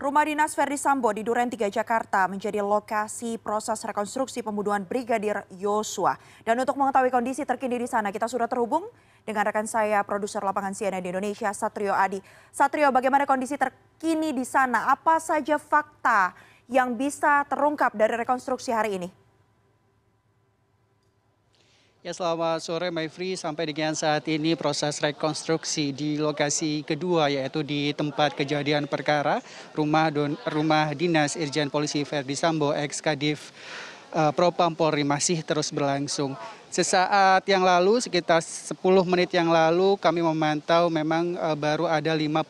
Rumah dinas Ferdi Sambo di Duren 3 Jakarta menjadi lokasi proses rekonstruksi pembunuhan Brigadir Yosua. Dan untuk mengetahui kondisi terkini di sana, kita sudah terhubung dengan rekan saya, produser lapangan CNN Indonesia, Satrio Adi. Satrio, bagaimana kondisi terkini di sana? Apa saja fakta yang bisa terungkap dari rekonstruksi hari ini? Ya selamat sore Maifri, sampai dengan saat ini proses rekonstruksi di lokasi kedua yaitu di tempat kejadian perkara rumah don, rumah dinas Irjen Polisi Verdi Sambo ex Kadif uh, Propam Polri masih terus berlangsung. Sesaat yang lalu, sekitar 10 menit yang lalu, kami memantau memang uh, baru ada 55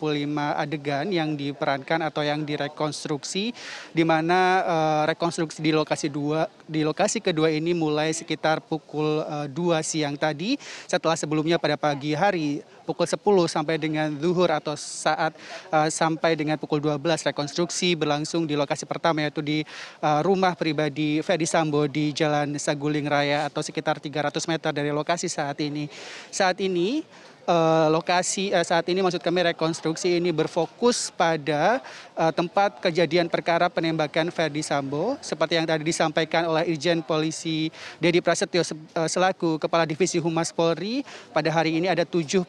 adegan yang diperankan atau yang direkonstruksi, di mana uh, rekonstruksi di lokasi dua di lokasi kedua ini mulai sekitar pukul uh, 2 siang tadi, setelah sebelumnya pada pagi hari pukul 10 sampai dengan zuhur atau saat sampai dengan pukul 12 rekonstruksi berlangsung di lokasi pertama yaitu di rumah pribadi Ferdi Sambo di Jalan Saguling Raya atau sekitar 300 meter dari lokasi saat ini. Saat ini uh, lokasi uh, saat ini maksud kami rekonstruksi ini berfokus pada uh, tempat kejadian perkara penembakan Ferdi Sambo seperti yang tadi disampaikan oleh Irjen Polisi Dedi Prasetyo selaku Kepala Divisi Humas Polri pada hari ini ada 78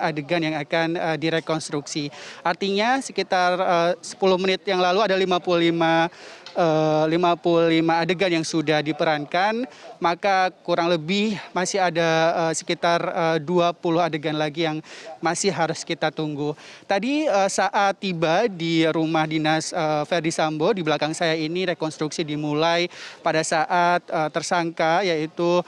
adegan yang akan direkonstruksi. Artinya sekitar uh, 10 menit yang lalu ada 55 uh, 55 adegan yang sudah diperankan, maka kurang lebih masih ada uh, sekitar uh, 20 adegan lagi yang masih harus kita tunggu. Tadi saat tiba di rumah dinas Ferdi Sambo di belakang saya ini rekonstruksi dimulai pada saat tersangka yaitu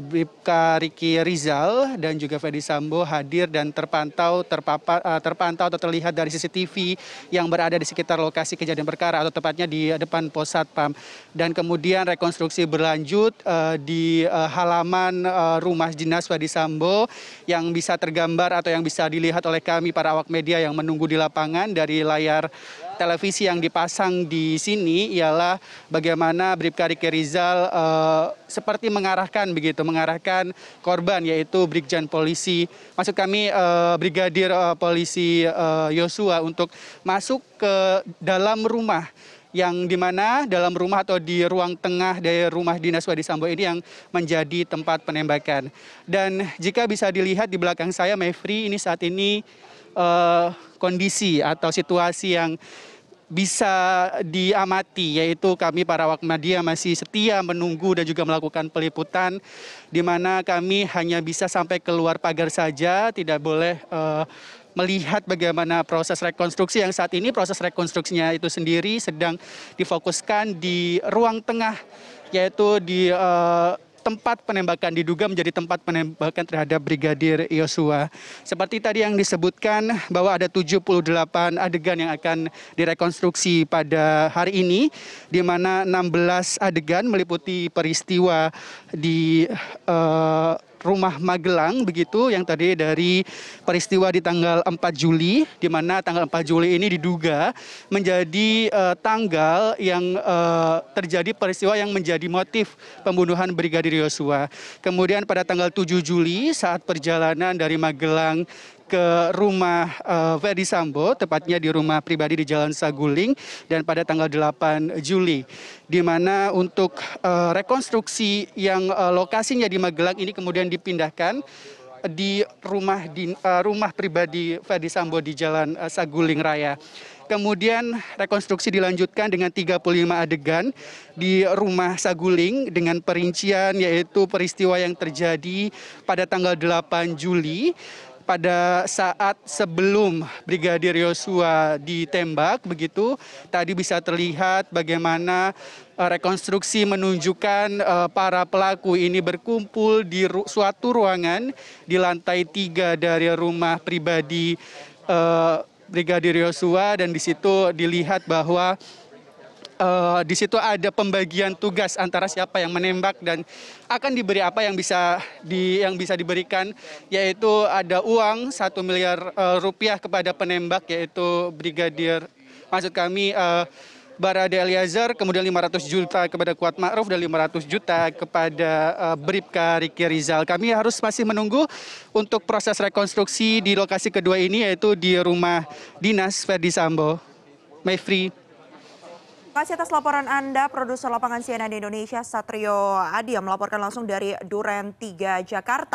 Bribka Riki Rizal dan juga Ferdi Sambo hadir dan terpantau terpapar, uh, terpantau atau terlihat dari CCTV yang berada di sekitar lokasi kejadian perkara atau tepatnya di depan pos satpam dan kemudian rekonstruksi berlanjut uh, di halaman rumah dinas Ferdi Sambo yang bisa tergambar atau yang bisa dilihat oleh kami para awak media yang menunggu di lapangan dari layar televisi yang dipasang di sini ialah bagaimana Bribka Riki Rizal uh, seperti mengarahkan begitu, mengarahkan korban yaitu Brigjen Polisi, maksud kami uh, Brigadir uh, Polisi Yosua untuk masuk ke dalam rumah yang di mana dalam rumah atau di ruang tengah dari rumah dinas Wadi Sambo ini yang menjadi tempat penembakan. Dan jika bisa dilihat di belakang saya, Mevri, ini saat ini uh, kondisi atau situasi yang bisa diamati yaitu kami para awak media masih setia menunggu dan juga melakukan peliputan di mana kami hanya bisa sampai keluar pagar saja tidak boleh uh, melihat bagaimana proses rekonstruksi yang saat ini proses rekonstruksinya itu sendiri sedang difokuskan di ruang tengah yaitu di uh, tempat penembakan diduga menjadi tempat penembakan terhadap Brigadir Yosua. Seperti tadi yang disebutkan bahwa ada 78 adegan yang akan direkonstruksi pada hari ini di mana 16 adegan meliputi peristiwa di uh, rumah Magelang begitu yang tadi dari peristiwa di tanggal 4 Juli di mana tanggal 4 Juli ini diduga menjadi uh, tanggal yang uh, terjadi peristiwa yang menjadi motif pembunuhan Brigadir Yosua. Kemudian pada tanggal 7 Juli saat perjalanan dari Magelang ke rumah uh, Ferdi Sambo, tepatnya di rumah pribadi di Jalan Saguling, dan pada tanggal 8 Juli, di mana untuk uh, rekonstruksi yang uh, lokasinya di Magelang ini kemudian dipindahkan di rumah di, rumah pribadi Ferdi Sambo di Jalan Saguling Raya. Kemudian rekonstruksi dilanjutkan dengan 35 adegan di rumah Saguling dengan perincian yaitu peristiwa yang terjadi pada tanggal 8 Juli pada saat sebelum Brigadir Yosua ditembak begitu tadi bisa terlihat bagaimana uh, rekonstruksi menunjukkan uh, para pelaku ini berkumpul di suatu ruangan di lantai tiga dari rumah pribadi uh, Brigadir Yosua. Dan di situ dilihat bahwa di situ ada pembagian tugas antara siapa yang menembak dan akan diberi apa yang bisa di yang bisa diberikan yaitu ada uang satu miliar uh, rupiah kepada penembak yaitu brigadir maksud kami uh, Barada Eliezer, kemudian 500 juta kepada Kuat Ma'ruf dan 500 juta kepada uh, Bribka Riki Rizal. Kami harus masih menunggu untuk proses rekonstruksi di lokasi kedua ini yaitu di rumah dinas Ferdi Sambo. Mayfrey. Terima kasih atas laporan Anda, produser lapangan CNN Indonesia Satrio Adi yang melaporkan langsung dari Duren 3 Jakarta.